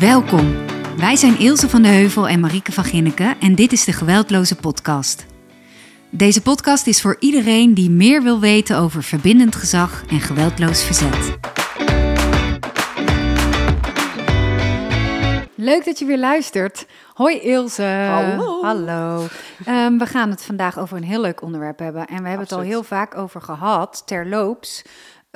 Welkom. Wij zijn Ilse van de Heuvel en Marieke van Ginneken en dit is de Geweldloze Podcast. Deze podcast is voor iedereen die meer wil weten over verbindend gezag en geweldloos verzet. Leuk dat je weer luistert. Hoi Ilse. Hallo. Hallo. Ehm, we gaan het vandaag over een heel leuk onderwerp hebben. En we hebben het al heel vaak over gehad, terloops.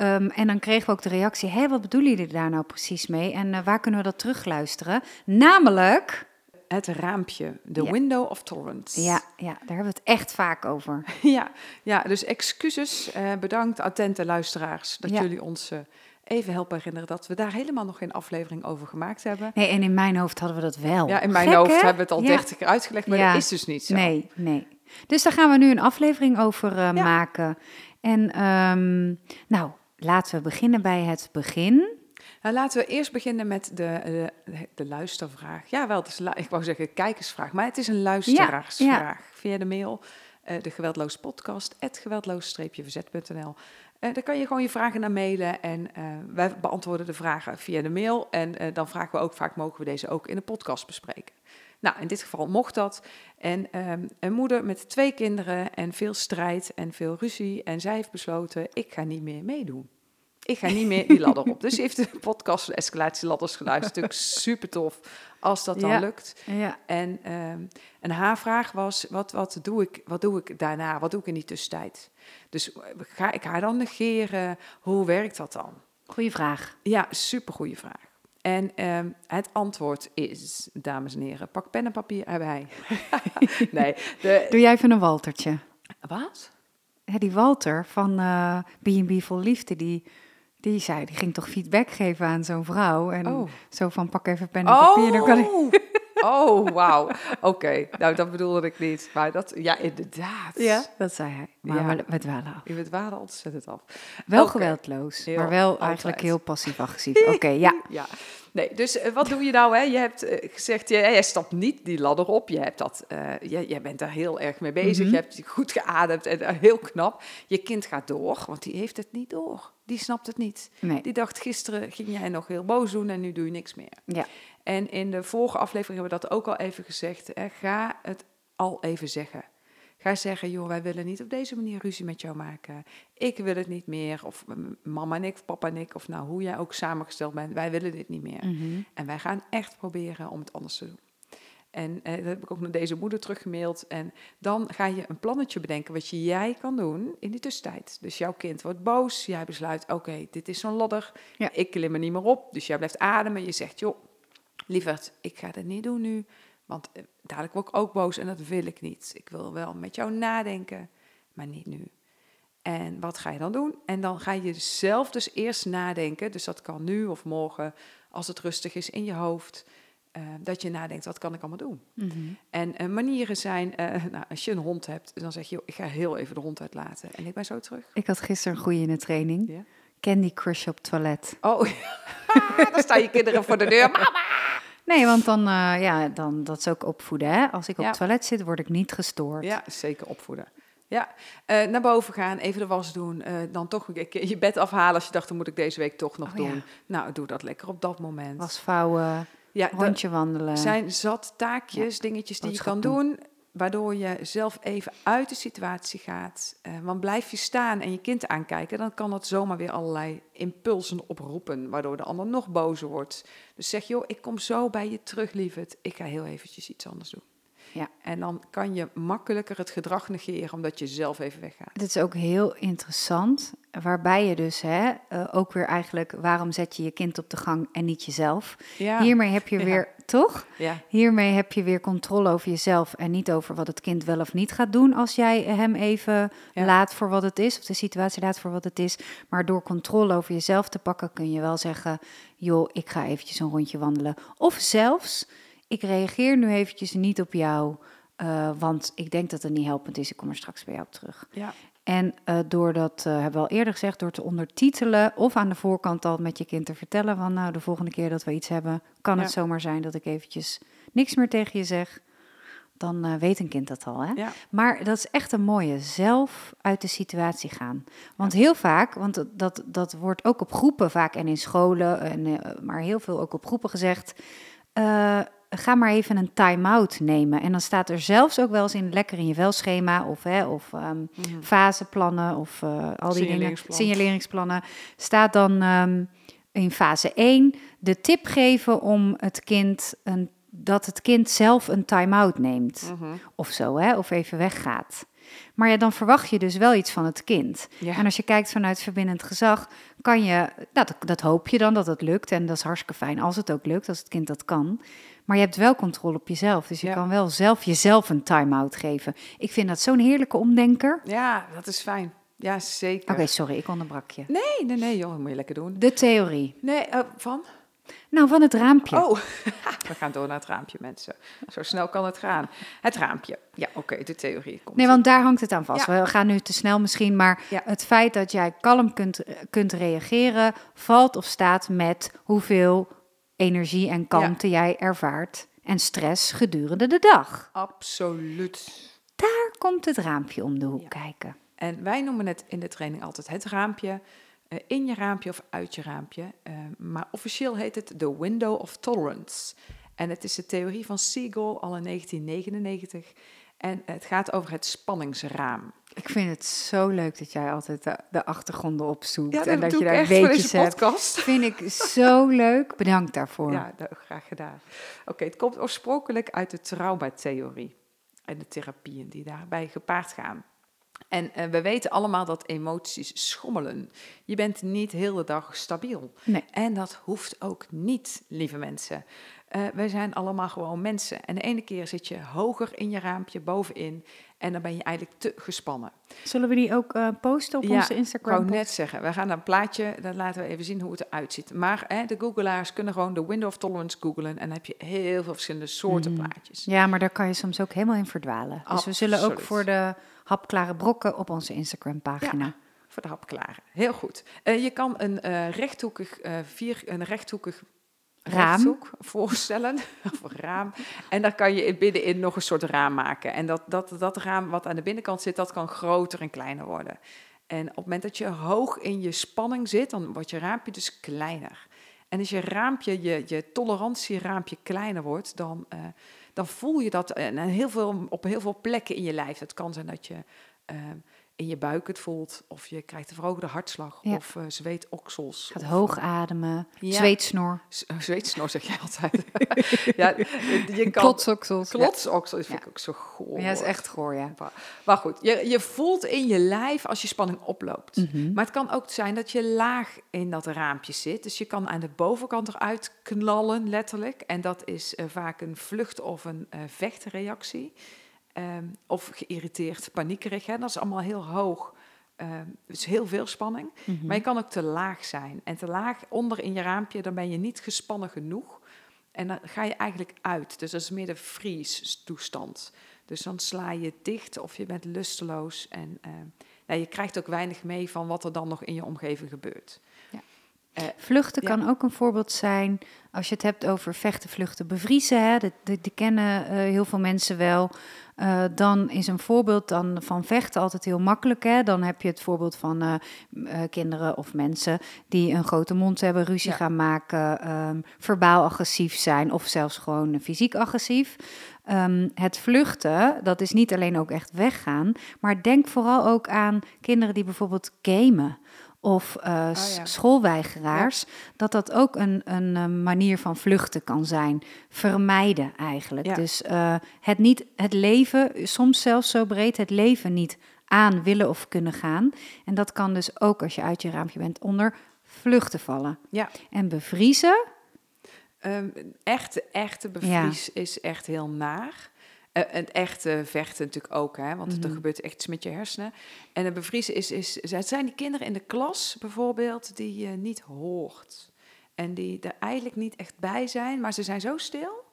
Ehm, en dan kregen we ook de reactie, hé, wat bedoelen jullie daar nou precies mee? En eh, waar kunnen we dat terugluisteren? Namelijk, Het raampje, de Ja. window of tolerance. ja, ja, daar hebben we het echt vaak over. ja, ja, dus excuses. eh, bedankt, attente luisteraars, dat Ja. jullie ons eh, even helpen herinneren dat we daar helemaal nog geen aflevering over gemaakt hebben. Nee, en in mijn hoofd hadden we dat wel. Ja, in mijn Gek, hoofd hè? hebben we het al Ja. dertig keer uitgelegd, maar Ja. dat is dus niet zo. Nee, nee. Dus daar gaan we nu een aflevering over Ja. maken. En ehm, nou, laten we beginnen bij het begin. Nou, laten we eerst beginnen met de, eh, de luistervraag. Ja, wel, het is, ik wou zeggen kijkersvraag, maar het is een luisteraarsvraag. Via de mail, eh, de geweldloos podcast, geweldloos-verzet.nl. Eh, daar kan je gewoon je vragen naar mailen en eh, wij beantwoorden de vragen via de mail. En eh, dan vragen we ook vaak, mogen we deze ook in de podcast bespreken? Nou, in dit geval mocht dat. En ehm, een moeder met twee kinderen en veel strijd en veel ruzie. En zij heeft besloten, ik ga niet meer meedoen. Ik ga niet meer die ladder op. Dus heeft de podcast van Escalatieladders geluisterd. Natuurlijk super tof als dat dan Ja. lukt. Ja. En, en haar vraag was, wat, wat, doe ik, wat doe ik daarna? Wat doe ik in die tussentijd? Dus eh, ga ik haar dan negeren? Hoe werkt dat dan? Goeie vraag. Ja, super goede vraag. En ehm, het antwoord is, dames en heren, pak pen en papier erbij. nee, de, Doe jij even een Waltertje. wat? Ja, die Walter van eh, B&B Vol Liefde, die, die zei, die ging toch feedback geven aan zo'n vrouw. En Oh. zo van, pak even pen en papier. Dan kan ik... Oh, wauw. Oké, nou dat bedoelde ik niet. Maar dat, ja, inderdaad. Ja, dat zei hij. Maar Ja. we, we dwalen af. Bent waarde ontzettend af. Wel geweldloos, Heel, maar wel altijd. eigenlijk heel passief-agressief. Oké, ja. Ja, nee, dus eh, wat doe je nou? Hè? Je hebt eh, gezegd, jij, jij stapt niet die ladder op. Je hebt dat, eh, jij, jij bent daar heel erg mee bezig. Mhm. Je hebt goed geademd en heel knap. Je kind gaat door, want die heeft het niet door. Die snapt het niet. Nee. Die dacht, gisteren ging jij nog heel boos doen en nu doe je niks meer. Ja. En in de vorige aflevering hebben we dat ook al even gezegd. Hè? Ga het al even zeggen. Ga zeggen, joh, wij willen niet op deze manier ruzie met jou maken. Ik wil het niet meer. Of mama en ik, of papa en ik, of nou hoe jij ook samengesteld bent. Wij willen dit niet meer. Mhm. En wij gaan echt proberen om het anders te doen. En eh, dat heb ik ook naar deze moeder teruggemaild. En dan ga je een plannetje bedenken wat je jij kan doen in die tussentijd. Dus jouw kind wordt boos. Jij besluit, oké, dit is zo'n ladder. Ja. Ik klim er niet meer op. Dus jij blijft ademen. Je zegt, joh, lieverd, ik ga dit niet doen nu. Want eh, dadelijk word ik ook boos en dat wil ik niet. Ik wil wel met jou nadenken, maar niet nu. En wat ga je dan doen? En dan ga je zelf dus eerst nadenken. Dus dat kan nu of morgen, als het rustig is in je hoofd. eh, dat je nadenkt, wat kan ik allemaal doen? Mhm. En eh, manieren zijn, nou, als je een hond hebt, dan zeg je, ik ga heel even de hond uitlaten. En ik ben zo terug. Ik had gisteren een goeie in de training. Candy Crush op toilet. Oh, dan staan je kinderen voor de deur. Mama! Nee, want dan, eh, ja, dan, dat is ook opvoeden. Hè? Als ik op Ja. het toilet zit, word ik niet gestoord. Ja, zeker opvoeden. Ja, eh, naar boven gaan, even de was doen. eh, dan toch een keer je bed afhalen als je dacht, dat moet ik deze week toch nog Oh, doen. ja. Nou, doe dat lekker op dat moment. Was vouwen, ja, rondje wandelen. zijn zat taakjes, dingetjes die je kan boodschap doen, waardoor je zelf even uit de situatie gaat. Eh, want blijf je staan en je kind aankijken, dan kan dat zomaar weer allerlei impulsen oproepen, waardoor de ander nog bozer wordt. Dus zeg, joh, ik kom zo bij je terug, lieverd. Ik ga heel eventjes iets anders doen. Ja. En dan kan je makkelijker het gedrag negeren, omdat je zelf even weggaat. Dit is ook heel interessant, waarbij je dus hè, eh, ook weer eigenlijk, waarom zet je je kind op de gang en niet jezelf? Ja, Hiermee heb je Ja. weer, toch? ja, Hiermee heb je weer controle over jezelf en niet over wat het kind wel of niet gaat doen als jij hem even laat voor wat het is, of de situatie laat voor wat het is. Maar door controle over jezelf te pakken kun je wel zeggen, joh, ik ga eventjes een rondje wandelen. Of zelfs, ik reageer nu eventjes niet op jou, eh, want ik denk dat het niet helpend is, ik kom er straks bij jou op terug. ja. En eh, door dat, eh, hebben we al eerder gezegd, door te ondertitelen of aan de voorkant al met je kind te vertellen van nou, de volgende keer dat we iets hebben, kan het zomaar zijn dat ik eventjes niks meer tegen je zeg. Dan weet een kind dat al. Hè? Ja. Maar dat is echt een mooie, zelf uit de situatie gaan. Want heel vaak, want dat, dat, dat wordt ook op groepen vaak en in scholen, en, maar heel veel ook op groepen gezegd. Eh, ga maar even een time-out nemen. En dan staat er zelfs ook wel eens in lekker in je welschema of, hè, of um, faseplannen of uh, al die dingen, signaleringsplannen, staat dan um, in fase 1 de tip geven om het kind een, dat het kind zelf een time-out neemt. -hmm. Of zo, hè, of even weggaat. Maar ja, dan verwacht je dus wel iets van het kind. Ja. En als je kijkt vanuit verbindend gezag, kan je, nou, dat, dat hoop je dan dat het lukt. En dat is hartstikke fijn als het ook lukt, als het kind dat kan. Maar je hebt wel controle op jezelf. Dus je ja. kan wel zelf jezelf een time-out geven. Ik vind dat zo'n heerlijke omdenker. Ja, dat is fijn. Ja, zeker. Oké, okay, sorry, ik onderbrak je. Nee, nee, nee, joh, moet je lekker doen. De theorie. Nee, uh, van? Nou, van het raampje. Oh, we gaan door naar het raampje, mensen. Zo snel kan het gaan. Het raampje. Ja, oké, okay, de theorie komt. Nee, want daar hangt het aan vast. Ja. We gaan nu te snel misschien, maar ja. het feit dat jij kalm kunt, kunt reageren, valt of staat met hoeveel energie en kalmte ja. jij ervaart en stress gedurende de dag. Absoluut. Daar komt het raampje om de hoek kijken. En wij noemen het in de training altijd het raampje. Uh, in je raampje of uit je raampje. Uh, maar officieel heet het de Window of Tolerance. En het is de theorie van Siegel al in 1999. En het gaat over het spanningsraam. Ik vind het zo leuk dat jij altijd de, de achtergronden opzoekt. Ja, en dat je daar weetjes hebt. Podcast. Vind ik zo leuk. Bedankt daarvoor. Ja, graag gedaan. Oké, het komt oorspronkelijk uit de traumatheorie. En de therapieën die daarbij gepaard gaan. En uh, we weten allemaal dat emoties schommelen. Je bent niet heel de dag stabiel. Nee. En dat hoeft ook niet, lieve mensen. Uh, wij zijn allemaal gewoon mensen. En de ene keer zit je hoger in je raampje, bovenin. En dan ben je eigenlijk te gespannen. Zullen we die ook uh, posten op ja, onze Instagram? Ik wou net zeggen, we gaan een plaatje, dan laten we even zien hoe het eruit ziet. Maar hè, de googelaars kunnen gewoon de window of tolerance googlen. En dan heb je heel veel verschillende soorten mm. plaatjes. Ja, maar daar kan je soms ook helemaal in verdwalen. Dus Absoluut. we zullen ook voor de hapklare brokken op onze Instagram pagina. Ja voor de hapklare. Heel goed. Uh, je kan een uh, rechthoekig, uh, vier, een rechthoekig raam voorstellen, of raam. En daar kan je binnenin nog een soort raam maken. En dat, dat, dat raam wat aan de binnenkant zit, dat kan groter en kleiner worden. En op het moment dat je hoog in je spanning zit, dan wordt je raampje dus kleiner. En als je raampje, je, je tolerantieraampje kleiner wordt, dan, dan voel je dat en heel veel, op heel veel plekken in je lijf. Het kan zijn dat je uh, in je buik het voelt, of je krijgt een verhoogde hartslag, ja. of uh, zweetoksels. Gaat of, hoog ademen, ja. zweetsnor. Z zweetsnor zeg je altijd. ja, je kan, klotsoksels. Klotsoksels vind ik ook zo goor. Ja, is echt goor, ja. Maar goed, je, je voelt in je lijf als je spanning oploopt. Mm -hmm. Maar het kan ook zijn dat je laag in dat raampje zit. Dus je kan aan de bovenkant eruit knallen, letterlijk. En dat is uh, vaak een vlucht- of een uh, vechtreactie. Um, of geïrriteerd, paniekerig. Hè? Dat is allemaal heel hoog. Um, dus heel veel spanning. Mm -hmm. Maar je kan ook te laag zijn. En te laag onder in je raampje, dan ben je niet gespannen genoeg. En dan ga je eigenlijk uit. Dus dat is meer de freeze-toestand. Dus dan sla je dicht of je bent lusteloos. En uh, nou, je krijgt ook weinig mee van wat er dan nog in je omgeving gebeurt. Uh, vluchten ja. kan ook een voorbeeld zijn als je het hebt over vechten, vluchten, bevriezen. Hè, die kennen uh, heel veel mensen wel. Uh, dan is een voorbeeld dan van vechten altijd heel makkelijk. Hè? Dan heb je het voorbeeld van kinderen of mensen die een grote mond hebben, ruzie ja. gaan maken, um, verbaal agressief zijn of zelfs gewoon fysiek agressief. Um, het vluchten, dat is niet alleen ook echt weggaan, maar denk vooral ook aan kinderen die bijvoorbeeld gamen of uh, oh, ja. schoolweigeraars, ja. dat dat ook een, een, een, manier van vluchten kan zijn. Vermijden eigenlijk. Ja. Dus uh, het, niet, het leven, soms zelfs zo breed, het leven niet aan willen of kunnen gaan. En dat kan dus ook als je uit je raampje bent onder vluchten vallen. Ja. En bevriezen. Um, echte, echte bevries is echt heel naar. Uh, het echte vechten natuurlijk ook, hè, want mm-hmm. er gebeurt echt iets met je hersenen. En het bevriezen is, is, het zijn die kinderen in de klas bijvoorbeeld die je niet hoort. En die er eigenlijk niet echt bij zijn, maar ze zijn zo stil.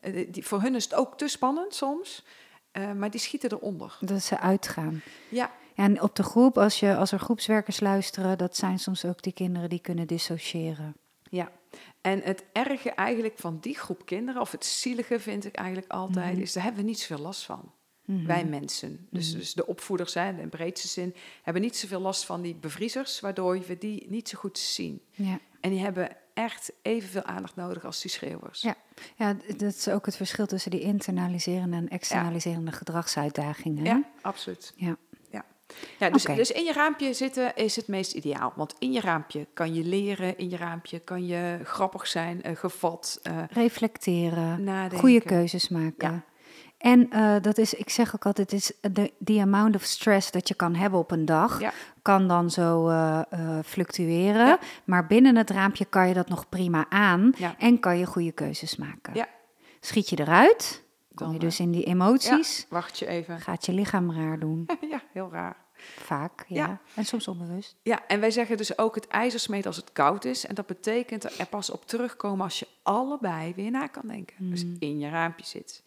Uh, die, voor hun is het ook te spannend soms, uh, maar die schieten eronder. Dat ze uitgaan. Ja. En op de groep, als, je, als er groepswerkers luisteren, dat zijn soms ook die kinderen die kunnen dissociëren. Ja, en het erge eigenlijk van die groep kinderen, of het zielige vind ik eigenlijk altijd, mm-hmm. is daar hebben we niet zoveel last van. Mm-hmm. Wij mensen, dus, mm-hmm. dus de opvoeders zijn in de breedste zin, hebben niet zoveel last van die bevriezers, waardoor we die niet zo goed zien. Ja. En die hebben echt evenveel aandacht nodig als die schreeuwers. Ja. ja, dat is ook het verschil tussen die internaliserende en externaliserende gedragsuitdagingen. Ja, absoluut. Ja. Ja, dus, dus in je raampje zitten is het meest ideaal. Want in je raampje kan je leren, in je raampje kan je grappig zijn, uh, gevat. Uh, Reflecteren, nadenken. goede keuzes maken. Ja. En uh, dat is, ik zeg ook altijd, is de the amount of stress dat je kan hebben op een dag, ja. kan dan zo uh, uh, fluctueren. Ja. Maar binnen het raampje kan je dat nog prima aan ja. en kan je goede keuzes maken. Schiet je eruit, kom dan, je dus in die emoties. wacht je even. Gaat je lichaam raar doen. ja, heel raar. Vaak, ja. En soms onbewust. Ja, en wij zeggen dus ook het ijzer smeet als het koud is. En dat betekent er pas op terugkomen als je allebei weer na kan denken. Dus mm. in je raampje zit.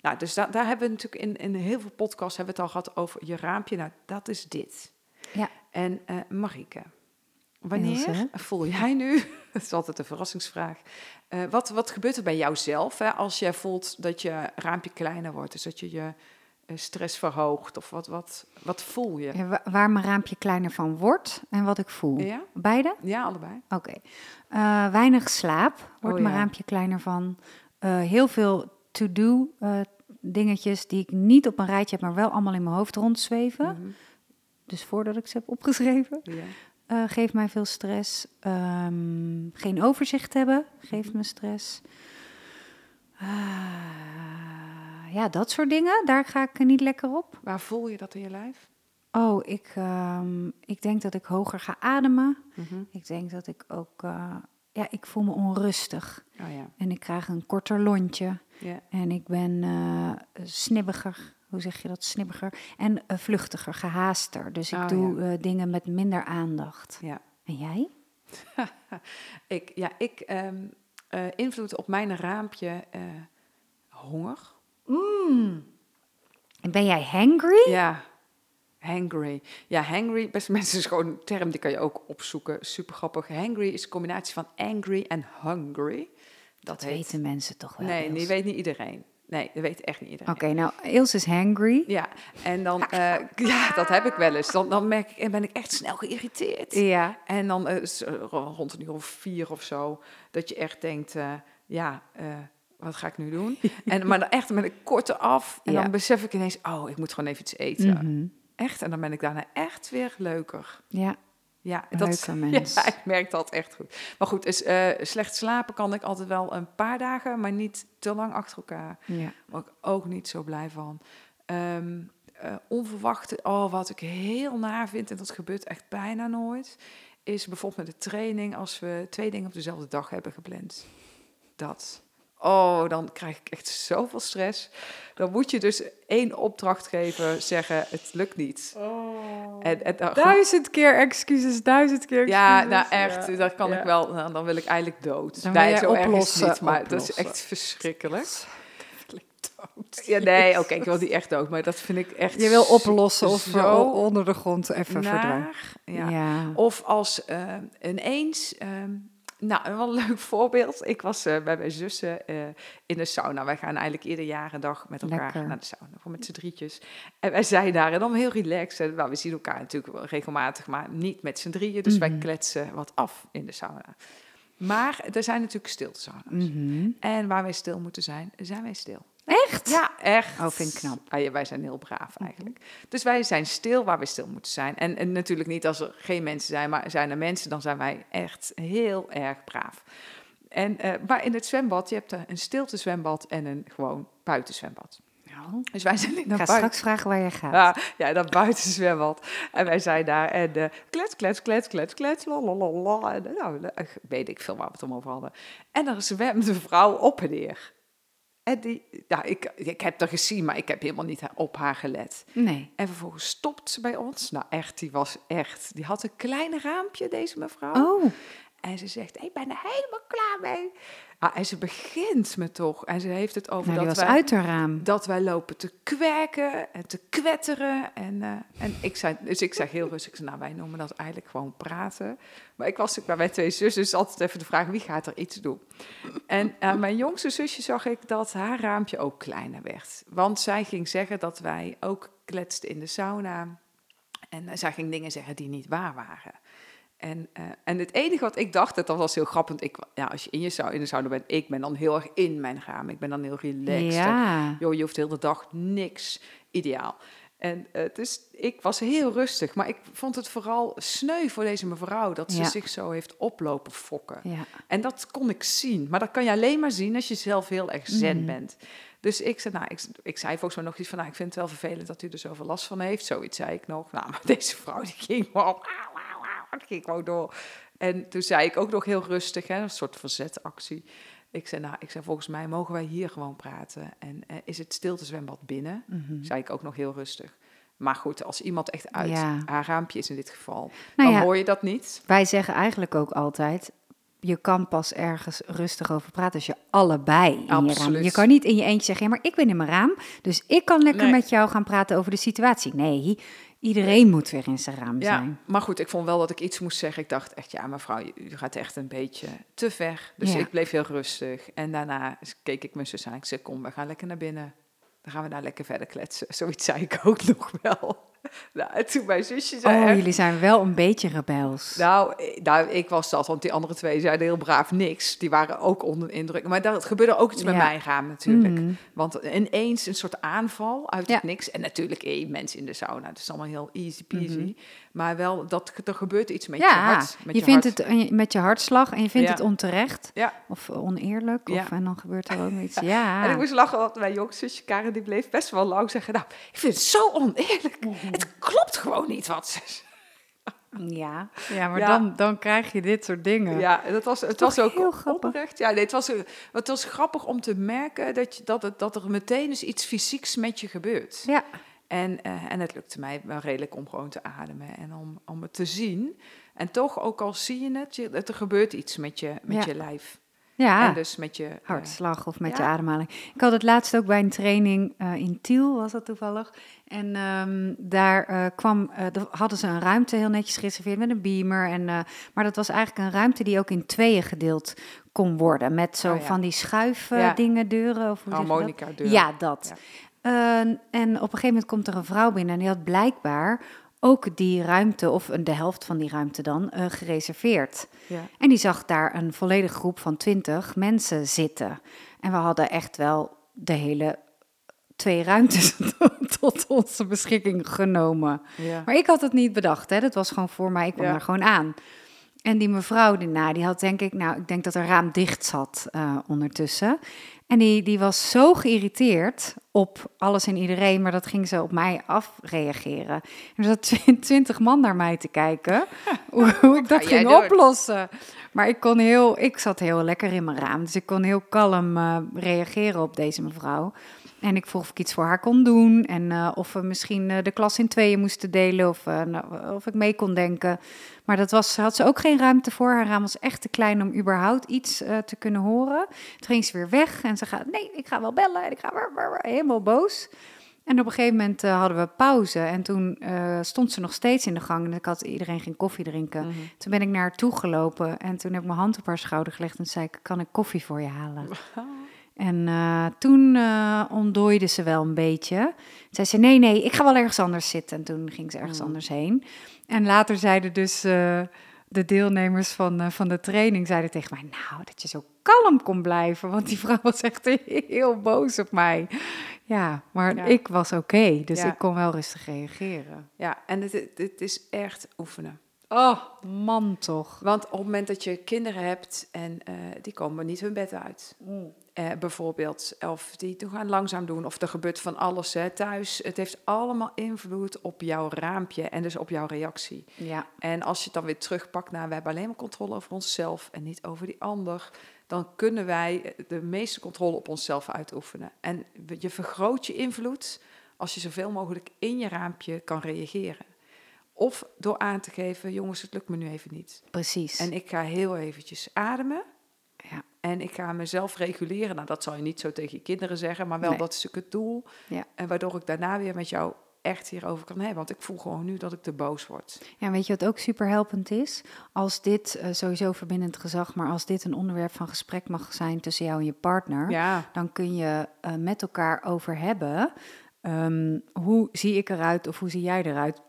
Nou, dus da daar hebben we natuurlijk in, in heel veel podcasts hebben we het al gehad over je raampje. Nou, dat is dit. Ja. En uh, Marike, wanneer voel jij nu, dat is altijd een verrassingsvraag, uh, wat, wat gebeurt er bij jouzelf hè, als jij voelt dat je raampje kleiner wordt? Dus dat je je uh, stress verhoogt of wat, wat, wat voel je? Ja, waar mijn raampje kleiner van wordt en wat ik voel. Ja? Beide? Ja, allebei. Oké. Okay. weinig slaap wordt oh, mijn ja. raampje kleiner van. heel veel to-do uh, dingetjes die ik niet op een rijtje heb, maar wel allemaal in mijn hoofd rondzweven. Mm -hmm. Dus voordat ik ze heb opgeschreven. Uh, geeft mij veel stress. Um, geen overzicht hebben geeft me stress. Uh, ja, dat soort dingen. Daar ga ik niet lekker op. Waar voel je dat in je lijf? Oh, ik, um, ik denk dat ik hoger ga ademen. Mm -hmm. Ik denk dat ik ook uh, ja, ik voel me onrustig. Oh, ja. En ik krijg een korter lontje. Ja. En ik ben uh, snibbiger. Hoe zeg je dat? Snibbiger. En uh, vluchtiger, gehaaster. Dus ik oh, doe ja. uh, dingen met minder aandacht. Ja. En jij? ik, ja, ik um, invloed op mijn raampje honger. Mm. En ben jij hangry? Ja, Hangry. Ja, hangry, beste mensen, is gewoon een term die kan je ook opzoeken. Super grappig. Hangry is een combinatie van angry en hungry. Dat, dat weten mensen toch wel. Nee, die weet niet iedereen. Nee, dat weet echt niet iedereen. Oké, okay, nou, Ilse is hangry. Ja, en dan, uh, ja, dat heb ik wel eens. Dan, dan merk ik, ben ik echt snel geïrriteerd. Ja. En dan uh, rond een uur of vier of zo, dat je echt denkt, uh, ja, wat ga ik nu doen? en, maar dan echt met een korte af. En ja. dan besef ik ineens, oh, ik moet gewoon even iets eten. Mm -hmm. Echt, en dan ben ik daarna echt weer leuker. Ja. Ja, dat, mens. ja, ik merk dat echt goed. Maar goed, dus, uh, slecht slapen kan ik altijd wel een paar dagen, maar niet te lang achter elkaar. Ja. Ik ook niet zo blij van. Um, uh, onverwachte, oh, wat ik heel naar vind, en dat gebeurt echt bijna nooit, is bijvoorbeeld met de training als we twee dingen op dezelfde dag hebben gepland. Dat. Oh, dan krijg ik echt zoveel stress. Dan moet je dus één opdracht geven, zeggen het lukt niet. Oh. En, en dan, duizend keer excuses, duizend keer excuses. Ja, nou echt, ja. dat kan ja. ik wel. Nou, dan wil ik eigenlijk dood. Dan nee, zo oplossen, niet, maar oplossen. dat is echt verschrikkelijk. Dood. Ja, nee, oké, okay, ik wil die echt dood, maar dat vind ik echt. Je wil oplossen of zo onder de grond even verdwijnen. Ja. ja. Of als uh, ineens. Um, nou, wel een leuk voorbeeld. Ik was uh, bij mijn zussen uh, in de sauna. Wij gaan eigenlijk ieder jaar een dag met elkaar Lekker. naar de sauna, voor met z'n drietjes. En wij zijn daar en dan heel relaxed. Nou, we zien elkaar natuurlijk wel regelmatig, maar niet met z'n drieën. Dus mm -hmm. wij kletsen wat af in de sauna. Maar er zijn natuurlijk stiltesauna's. Mm -hmm. En waar wij stil moeten zijn, zijn wij stil. Echt? Ja, echt. Oh, vind ik knap. Ah, ja, wij zijn heel braaf eigenlijk. Mm -hmm. Dus wij zijn stil waar we stil moeten zijn. En, en, natuurlijk niet als er geen mensen zijn, maar zijn er mensen, dan zijn wij echt heel erg braaf. En, uh, maar in het zwembad, je hebt een stilte zwembad en een gewoon buitenzwembad. Nou, dus wij zijn in Ik ga straks vragen waar je gaat. Ja, ja dat buitenzwembad. En wij zijn daar en uh, klets, klets, klets, klets, klets, lalalala. En nou, weet ik veel waar we het om over hadden. En er zwemt een vrouw op en neer. En die, ja, ik, ik heb haar gezien, maar ik heb helemaal niet op haar gelet. Nee. En vervolgens stopt ze bij ons. Nou, echt, die was echt. Die had een klein raampje, deze mevrouw. Oh. En ze zegt: Ik ben er helemaal klaar mee. Ah, en ze begint me toch. En ze heeft het over nou, dat, wij, uit haar raam. dat wij lopen te kwerken en te kwetteren. En, uh, en ik zei, dus ik zeg heel rustig: Nou, wij noemen dat eigenlijk gewoon praten. Maar ik was bij mijn twee zussen, dus altijd even de vraag: wie gaat er iets doen? En aan mijn jongste zusje zag ik dat haar raampje ook kleiner werd. Want zij ging zeggen dat wij ook kletsten in de sauna. En zij ging dingen zeggen die niet waar waren. En, uh, en het enige wat ik dacht, dat was heel grappig. Ik, ja, als je in je zou, in de sauna bent, ik ben dan heel erg in mijn raam. Ik ben dan heel relaxed. Ja. joh, je hoeft de hele dag niks. Ideaal. En uh, dus ik was heel rustig, maar ik vond het vooral sneu voor deze mevrouw dat ze Ja. zich zo heeft oplopen fokken. Ja. En dat kon ik zien, maar dat kan je alleen maar zien als je zelf heel erg zen Mhm. bent. Dus ik zei, nou, ik, ik zei volgens mij nog iets van, nou, ik vind het wel vervelend dat u er zoveel last van heeft. Zoiets zei ik nog. Nou, maar deze vrouw die ging gewoon, ging gewoon door. En toen zei ik ook nog heel rustig, hè, een soort verzetactie. Ik zei, nou, ik zei, volgens mij mogen wij hier gewoon praten. En eh, is het stiltezwembad binnen? Mhm. Zei ik ook nog heel rustig. Maar goed, als iemand echt uit Ja. haar raampje is in dit geval, Nou dan ja. hoor je dat niet. Wij zeggen eigenlijk ook altijd, je kan pas ergens rustig over praten als je allebei in je raam... Je kan niet in je eentje zeggen, ja, maar ik ben in mijn raam, dus ik kan lekker Nee. met jou gaan praten over de situatie. Nee, iedereen moet weer in zijn raam Ja, zijn. maar goed, ik vond wel dat ik iets moest zeggen. Ik dacht echt, ja, mevrouw, u u gaat echt een beetje te ver. Dus Ja. ik bleef heel rustig. En daarna keek ik mijn zus aan. Ik zei, kom, we gaan lekker naar binnen. Dan gaan we daar lekker verder kletsen. Zoiets zei ik ook nog wel. Nou, en toen mijn zusje zei Oh, echt, jullie zijn wel een beetje rebels. Nou, eh, nou, ik was dat, want die andere twee zeiden heel braaf niks. Die waren ook onder de indruk. Maar dat gebeurde ook iets met mijn raam natuurlijk. Mhm. Want ineens een soort aanval uit Ja. het niks. En natuurlijk één mens in de sauna. Het is allemaal heel easy peasy. Mhm. Maar wel, dat er gebeurt iets met je hart. Met je, vindt hart. het je- met je hartslag en je vindt Ja. het onterecht Ja. of oneerlijk. Of. En dan gebeurt er ook iets. Ja, En ik moest lachen, want mijn jongzusje Karen die bleef best wel lang zeggen... Nou, ik vind het zo oneerlijk. Het klopt gewoon niet wat ze ja. ja maar Ja. Dan, dan krijg je dit soort dingen. Ja, dat was, het was ook heel grappig? oprecht. Ja, nee, het, was, het was grappig om te merken dat, je, dat, het, dat er meteen eens iets fysieks met je gebeurt. Ja. En, eh, en het lukte mij wel redelijk om gewoon te ademen en om, om het te zien. En toch, ook al zie je het, je, er gebeurt iets met je, met Ja. je lijf. ja. En dus met je... eh, hartslag of met ja. je ademhaling. Ik had het laatst ook bij een training eh, in Tiel, was dat toevallig. En ehm, daar kwam, de- hadden ze een ruimte heel netjes gereserveerd met een beamer. En, maar dat was eigenlijk een ruimte die ook in tweeën gedeeld kon worden. Met zo Oh ja. van die schuif Ja. dingen, deuren. Of hoe harmonica deur. Ja, dat. Eh, en op een gegeven moment komt er een vrouw binnen en die had blijkbaar ook die ruimte, of de helft van die ruimte dan, eh, gereserveerd. Ja. En die zag daar een volledige groep van twintig mensen zitten. En we hadden echt wel de hele twee ruimtes tot onze beschikking genomen. Ja. Maar ik had het niet bedacht, hè. dat was gewoon voor mij, ik kwam Ja. er gewoon aan. En die mevrouw, nou, die had denk ik, nou, ik denk dat er raam dicht zat eh, ondertussen. En die, die was zo geïrriteerd op alles en iedereen, maar dat ging ze op mij afreageren. En er zat tw- twintig man naar mij te kijken, hoe, hoe ik dat ging oplossen. Maar ik kon heel, ik zat heel lekker in mijn raam, dus ik kon heel kalm eh, reageren op deze mevrouw. En ik vroeg of ik iets voor haar kon doen. En eh, of we misschien eh, de klas in tweeën moesten delen. Of, eh, nou, of ik mee kon denken. Maar dat was, had ze ook geen ruimte voor. Haar raam was echt te klein om überhaupt iets te kunnen horen. Toen ging ze weer weg. En ze gaat, nee, ik ga wel bellen. En ik ga weer, weer, helemaal boos. En op een gegeven moment hadden we pauze. En toen stond ze nog steeds in de gang. En ik had iedereen geen koffie drinken. Mhm. Toen ben ik naar haar toe gelopen. En toen heb ik mijn hand op haar schouder gelegd. En zei ik, kan ik koffie voor je halen? En eh, toen eh, ontdooide ze wel een beetje. Zei ze, nee, nee, ik ga wel ergens anders zitten. En toen ging ze ergens Mm. anders heen. En later zeiden dus eh, de deelnemers van, van de training... zeiden tegen mij, nou, dat je zo kalm kon blijven. Want die vrouw was echt heel boos op mij. Ja, maar Ja. ik was oké. dus Ja. ik kon wel rustig reageren. Ja, en het, is echt oefenen. Oh, man toch. Want op het moment dat je kinderen hebt en die komen niet hun bed uit. Eh, bijvoorbeeld, of die doen gaan langzaam doen, of er gebeurt van alles hè, thuis. Het heeft allemaal invloed op jouw raampje en dus op jouw reactie. Ja, En als je het dan weer terugpakt naar we hebben alleen maar controle over onszelf en niet over die ander, dan kunnen wij de meeste controle op onszelf uitoefenen. En je vergroot je invloed als je zoveel mogelijk in je raampje kan reageren. Of door aan te geven, jongens, het lukt me nu even niet. precies. En ik ga heel eventjes ademen. En ik ga mezelf reguleren. Nou, dat zal je niet zo tegen je kinderen zeggen, maar wel Nee. dat is natuurlijk het doel. Ja. En waardoor ik daarna weer met jou echt hierover kan hebben. Want ik voel gewoon nu dat ik te boos word. Ja, weet je wat ook super helpend is? Als dit eh, sowieso verbindend gezag, maar als dit een onderwerp van gesprek mag zijn tussen jou en je partner, Ja, dan kun je eh, met elkaar over hebben. ehm, hoe zie ik eruit of hoe zie jij eruit?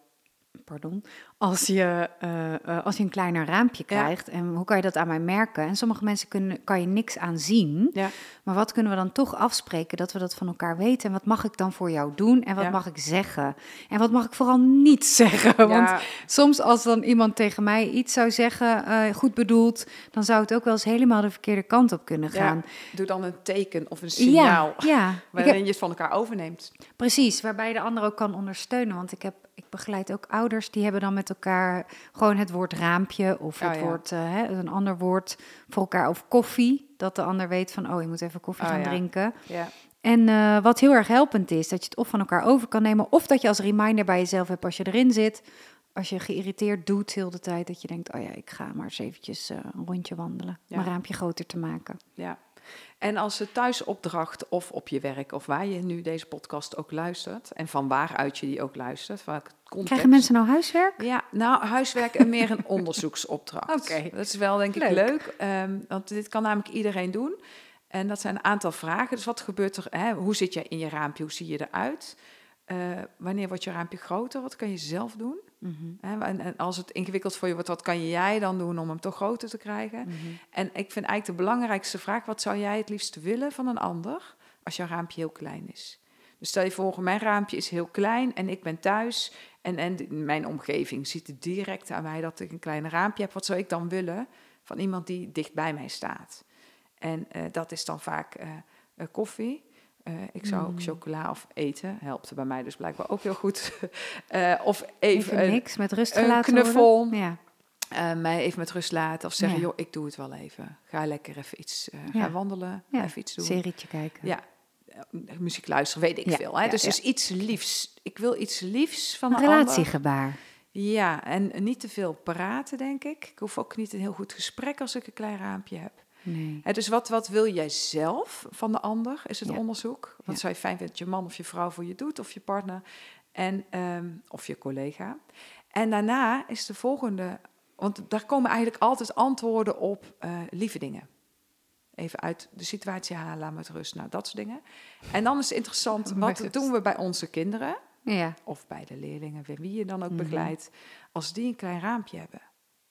Pardon. Als je, eh, eh, als je een kleiner raampje krijgt. En hoe kan je dat aan mij merken? En sommige mensen kunnen, kan je niks aan zien. Ja. Maar wat kunnen we dan toch afspreken dat we dat van elkaar weten? En wat mag ik dan voor jou doen? En wat Ja. mag ik zeggen? En wat mag ik vooral niet zeggen? Want soms als dan iemand tegen mij iets zou zeggen, eh, goed bedoeld, dan zou het ook wel eens helemaal de verkeerde kant op kunnen gaan. Doe dan een teken of een signaal. Ja, Waarin heb- je het van elkaar overneemt. precies, waarbij de ander ook kan ondersteunen. Want ik, heb, ik begeleid ook ouders, die hebben dan met elkaar gewoon het woord raampje of Oh, het ja. woord, eh, hè, een ander woord voor elkaar. Of koffie, dat de ander weet van, oh, je moet even koffie Oh, gaan ja. drinken. Ja. En eh, wat heel erg helpend is, dat je het of van elkaar over kan nemen, of dat je als reminder bij jezelf hebt als je erin zit. Als je geïrriteerd doet heel de tijd, dat je denkt, oh ja, ik ga maar eens eventjes eh, een rondje wandelen. Mijn raampje groter te maken. Ja. En als de thuisopdracht of op je werk of waar je nu deze podcast ook luistert en van waaruit je die ook luistert, welke context. Krijgen mensen nou huiswerk? Ja, nou, huiswerk en meer een onderzoeksopdracht. Oké. Dat is wel denk ik Leuk. leuk, ehm, want dit kan namelijk iedereen doen. En dat zijn een aantal vragen. Dus wat gebeurt er? Hè? Hoe zit je in je raampje? Hoe zie je eruit? Eh, wanneer wordt je raampje groter? Wat kan je zelf doen? Mhm? En, en als het ingewikkeld voor je wordt, wat kan jij dan doen om hem toch groter te krijgen? mhm. En ik vind eigenlijk de belangrijkste vraag: wat zou jij het liefst willen van een ander als jouw raampje heel klein is? Dus stel je voor, mijn raampje is heel klein en ik ben thuis en, en mijn omgeving ziet het direct aan mij dat ik een klein raampje heb. Wat zou ik dan willen van iemand die dicht bij mij staat? En eh, dat is dan vaak eh, koffie. Eh, ik zou ook Mm. chocola of eten, helpt bij mij dus blijkbaar ook heel goed. Eh, of even, niks, met rust een knuffel. worden. Ja. eh, mij even met rust laten of zeggen, Ja. joh, ik doe het wel even. Ga lekker even iets, Ja. ga wandelen, Ja, even iets doen. serietje kijken. Ja, muziek luisteren, weet ik veel. Hè? dus, dus iets liefs. Ik wil iets liefs van Een ander. relatiegebaar. Ja, en niet te veel praten, denk ik. Ik hoef ook niet een heel goed gesprek als ik een klein raampje heb. Nee. Dus wat, wat wil jij zelf van de ander, is het Ja. onderzoek. Wat Ja. zou je fijn vinden dat je man of je vrouw voor je doet, of je partner, en, ehm, of je collega. En daarna is de volgende, want daar komen eigenlijk altijd antwoorden op eh, lieve dingen. Even uit de situatie halen, laat met rust. Nou, dat soort dingen. En dan is het interessant, wat doen we bij onze kinderen, Ja. of bij de leerlingen, wie je dan ook Mhm. begeleidt, als die een klein raampje hebben.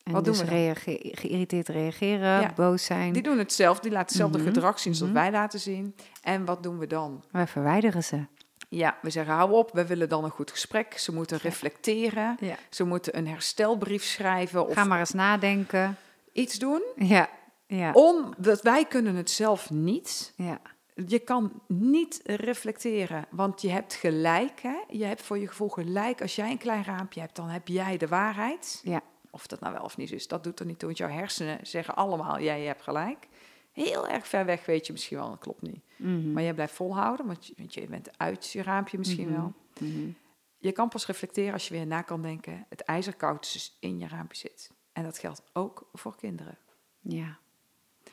En Wat doen dus we reage- geïrriteerd reageren, Ja. boos zijn. Die doen het zelf, die laten hetzelfde Mhm, gedrag zien zoals mhm. wij laten zien. En wat doen we dan? Wij verwijderen ze. Ja, we zeggen hou op, we willen dan een goed gesprek. Ze moeten reflecteren, Ja. ze moeten een herstelbrief schrijven of Ga maar eens nadenken. iets doen. Ja. Ja. Omdat wij kunnen het zelf niet. ja. Je kan niet reflecteren, want je hebt gelijk. Hè? Je hebt voor je gevoel gelijk. Als jij een klein raampje hebt, dan heb jij de waarheid. Ja. Of dat nou wel of niet is, dat doet er niet toe. Want jouw hersenen zeggen allemaal, jij hebt gelijk. Heel erg ver weg weet je misschien wel, dat klopt niet. Mhm. Maar jij blijft volhouden, want je, want je bent uit je raampje misschien Mhm. wel. Mhm. Je kan pas reflecteren als je weer na kan denken. Het ijzerkoud dus in je raampje zit. En dat geldt ook voor kinderen. Ja.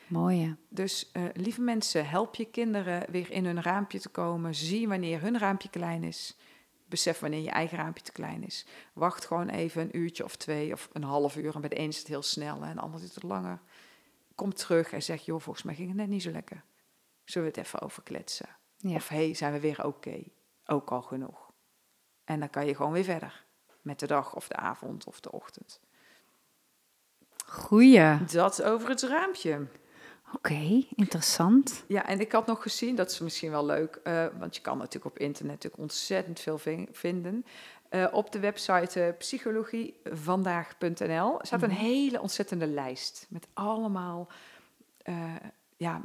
Mooi. hè? Dus eh, lieve mensen, help je kinderen weer in hun raampje te komen. Zie wanneer hun raampje klein is. Besef wanneer je eigen raampje te klein is. Wacht gewoon even een uurtje of twee of een half uur. En bij de een is het heel snel en de ander duurt het langer. Kom terug en zeg, joh, volgens mij ging het net niet zo lekker. Zullen we het even over kletsen? Ja. Of hey, zijn we weer oké? Ook al genoeg. En dan kan je gewoon weer verder. Met de dag of de avond of de ochtend. Goeie. Dat over het raampje. Oké, interessant. Ja, en ik had nog gezien, dat is misschien wel leuk, eh, want je kan natuurlijk op internet natuurlijk ontzettend veel vinden. Eh, op de website eh, psychologievandaag.nl staat een Mhm. hele ontzettende lijst met allemaal ja,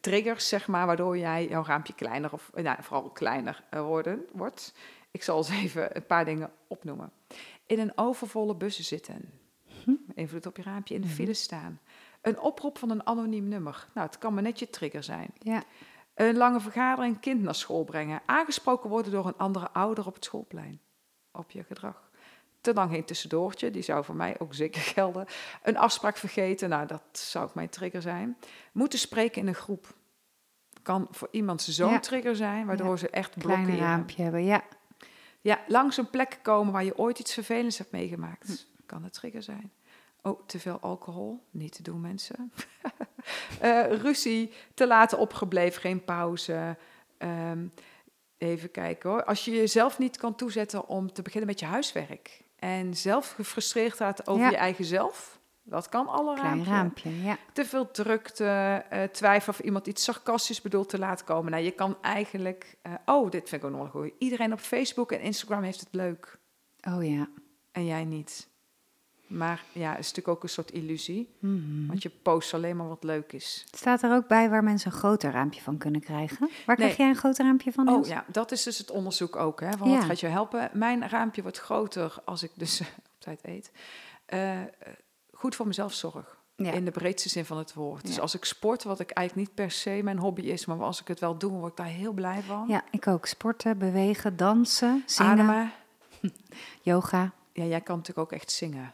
triggers, zeg maar, waardoor jij jouw raampje kleiner of nou, vooral kleiner worden, wordt. Ik zal eens even een paar dingen opnoemen. In een overvolle bussen zitten. Hm. Invloed op je raampje in de Mhm. file staan. Een oproep van een anoniem nummer. Nou, het kan maar net je trigger zijn. Ja. Een lange vergadering, kind naar school brengen. Aangesproken worden door een andere ouder op het schoolplein. Op je gedrag. Te lang geen tussendoortje, die zou voor mij ook zeker gelden. Een afspraak vergeten, nou dat zou ook mijn trigger zijn. Moeten spreken in een groep. Kan voor iemand zo'n Ja. trigger zijn, waardoor Ja. ze echt Kleine blokkeren. raampje hebben. Ja. Ja, langs een plek komen waar je ooit iets vervelends hebt meegemaakt. Hm. Kan een trigger zijn. Oh, te veel alcohol. Niet te doen, mensen. Eh, ruzie, te laat opgebleven, geen pauze. Ehm, even kijken hoor. Als je jezelf niet kan toezetten om te beginnen met je huiswerk. En zelf gefrustreerdheid over Ja. je eigen zelf. Dat kan alle Klein raampje. raampje, ja. Te veel drukte, eh, twijfel of iemand iets sarcastisch bedoelt te laten komen. Nou, je kan eigenlijk... eh, oh, dit vind ik ook nog goed. Iedereen op Facebook en Instagram heeft het leuk. Oh ja. En jij niet. Maar ja, het is natuurlijk ook een soort illusie. Mhm. Want je post alleen maar wat leuk is. Staat er ook bij waar mensen een groter raampje van kunnen krijgen? Waar Nee. krijg jij een groter raampje van? Oh ja, dat is dus het onderzoek ook. Hè, van Ja. Wat gaat je helpen? Mijn raampje wordt groter als ik dus op tijd eet. Eh, eh, goed voor mezelf zorg. Ja. In de breedste zin van het woord. Dus Ja. als ik sport, wat ik eigenlijk niet per se mijn hobby is, maar als ik het wel doe, word ik daar heel blij van. Ja, ik ook. Sporten, bewegen, dansen, zingen, Ademen. yoga. Ja, jij kan natuurlijk ook echt zingen.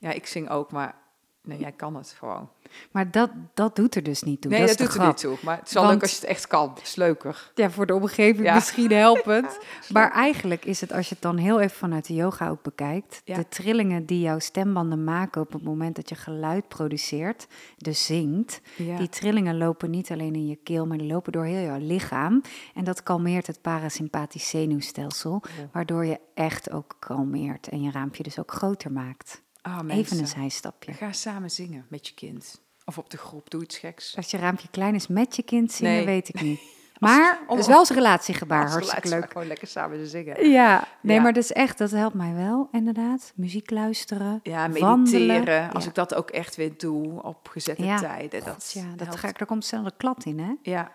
Ja, ik zing ook, maar nee, jij kan het gewoon. Maar dat, dat doet er dus niet toe. Nee, dat, doet er niet toe. Maar het is wel Want- leuk als je het echt kan. Het is leuker. Ja, voor de omgeving Ja. misschien helpend. maar eigenlijk is het, als je het dan heel even vanuit de yoga ook bekijkt, Ja. de trillingen die jouw stembanden maken op het moment dat je geluid produceert, dus zingt, die trillingen lopen niet alleen in je keel, maar die lopen door heel jouw lichaam. En dat kalmeert het parasympathisch zenuwstelsel, waardoor je echt ook kalmeert en je raampje dus ook groter maakt. Ah, Even een zijstapje. Ga samen zingen met je kind. Of op de groep, doe iets geks. Als je raampje klein is met je kind zingen, Nee. weet ik niet. Maar het is wel als relatiegebaar, Als hartstikke relatie, leuk. Gewoon lekker samen zingen. Ja, nee, Ja. maar dat is echt, dat helpt mij wel, inderdaad. Muziek luisteren, Ja, wandelen. mediteren. Als Ja. ik dat ook echt weer doe op gezette Ja. tijden. Dat, ja, dat helpt. ga ik, daar komt snel de klad in, hè? Ja,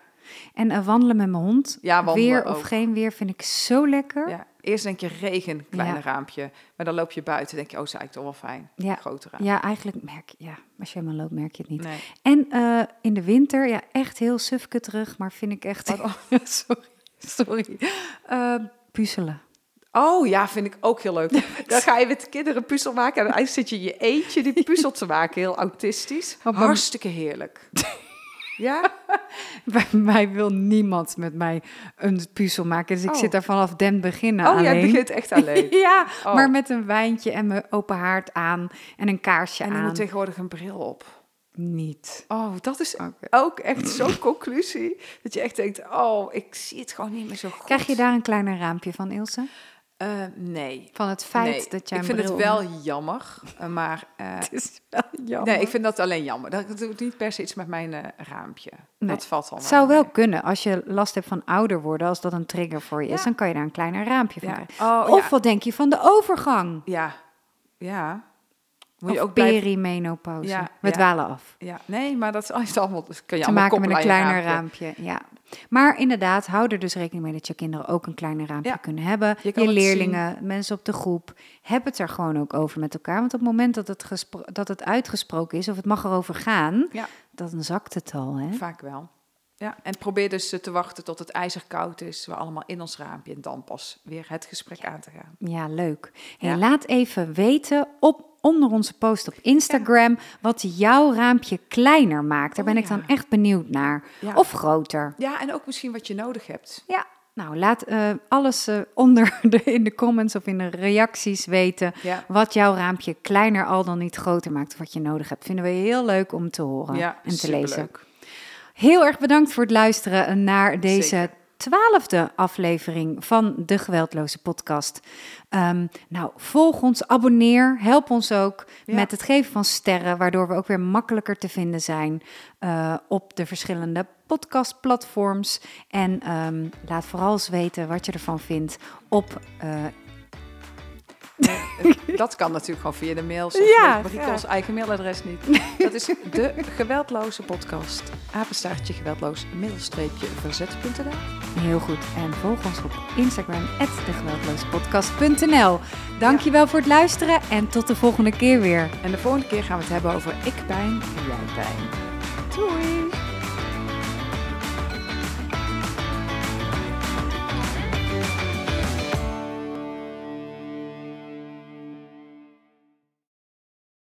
En eh, wandelen met mijn hond, Ja, wandelen weer of ook. geen weer, vind ik zo lekker. ja. Eerst denk je regen, kleine Ja. raampje. Maar dan loop je buiten denk je, oh, is eigenlijk toch wel fijn. Ja. Raampje. Ja, eigenlijk merk je, ja, als je helemaal loopt, merk je het niet. Nee. En eh, in de winter, ja, echt heel sufke terug, maar vind ik echt, sorry, sorry, Eh, puzzelen. Oh ja, vind ik ook heel leuk. Dan ga je met de kinderen puzzel maken. En dan zit je je eentje die puzzel te maken. Heel autistisch. maar- Hartstikke heerlijk. Ja? Bij mij wil niemand met mij een puzzel maken, dus ik Oh. zit daar vanaf den beginnen Oh, alleen. jij begint echt alleen. ja, Oh. maar met een wijntje en mijn open haard aan en een kaarsje En aan. moet tegenwoordig een bril op. Niet. Oh, dat is ook echt zo'n conclusie. Dat je echt denkt, oh, ik zie het gewoon niet meer zo goed. Krijg je daar een kleiner raampje van, Ilse? Eh, nee. Van het feit nee. dat jij ik vind het wel jammer, eh, maar... eh, Het is wel jammer. nee, ik vind dat alleen jammer. Dat doet niet per se iets met mijn eh, raampje. Nee. Dat valt al Het zou mee. wel kunnen als je last hebt van ouder worden, als dat een trigger voor je is, dan kan je daar een kleiner raampje van Ja. Oh, of ja. wat denk je van de overgang? Ja, ja. Moet je of ook perimenopauze. Ja, We ja. dwalen af. Ja, nee, maar dat is allemaal... Dat kun je Te allemaal maken met een kleiner raampje. Ja. Maar inderdaad, hou er dus rekening mee dat je kinderen ook een kleiner raampje Ja. kunnen hebben. Je leerlingen, mensen op de groep. Heb het er gewoon ook over met elkaar. Want op het moment dat het, gespro- dat het uitgesproken is, of het mag erover gaan, dan zakt het al. Hè? Vaak wel. Ja, en probeer dus eh, te wachten tot het ijzer koud is. We allemaal in ons raampje en dan pas weer het gesprek aan te gaan. Ja, leuk. Ja. Laat even weten op, onder onze post op Instagram wat jouw raampje kleiner maakt. Daar Oh, ben ik dan echt benieuwd naar. Of groter. Ja, en ook misschien wat je nodig hebt. Ja, nou laat eh, alles eh, onder de, in de comments of in de reacties weten. Wat jouw raampje kleiner al dan niet groter maakt. Of wat je nodig hebt. Vinden we heel leuk om te horen en te lezen. Heel erg bedankt voor het luisteren naar deze Zeker. twaalfde aflevering van de Geweldloze Podcast. Ehm, nou, volg ons, abonneer, help ons ook Ja. met het geven van sterren, waardoor we ook weer makkelijker te vinden zijn eh, op de verschillende podcastplatforms. En ehm, laat vooral eens weten wat je ervan vindt op eh, Dat kan natuurlijk gewoon via de mails. Ja, Ja, ik graag. ons eigen mailadres niet. Dat is de geweldloze podcast. Apenstaartje geweldloos middelstreepje verzet.nl. heel goed. En volg ons op Instagram, degeweldlozepodcast.nl. Dankjewel voor het luisteren en tot de volgende keer weer. En de volgende keer gaan we het hebben over ik pijn, jij pijn. Doei!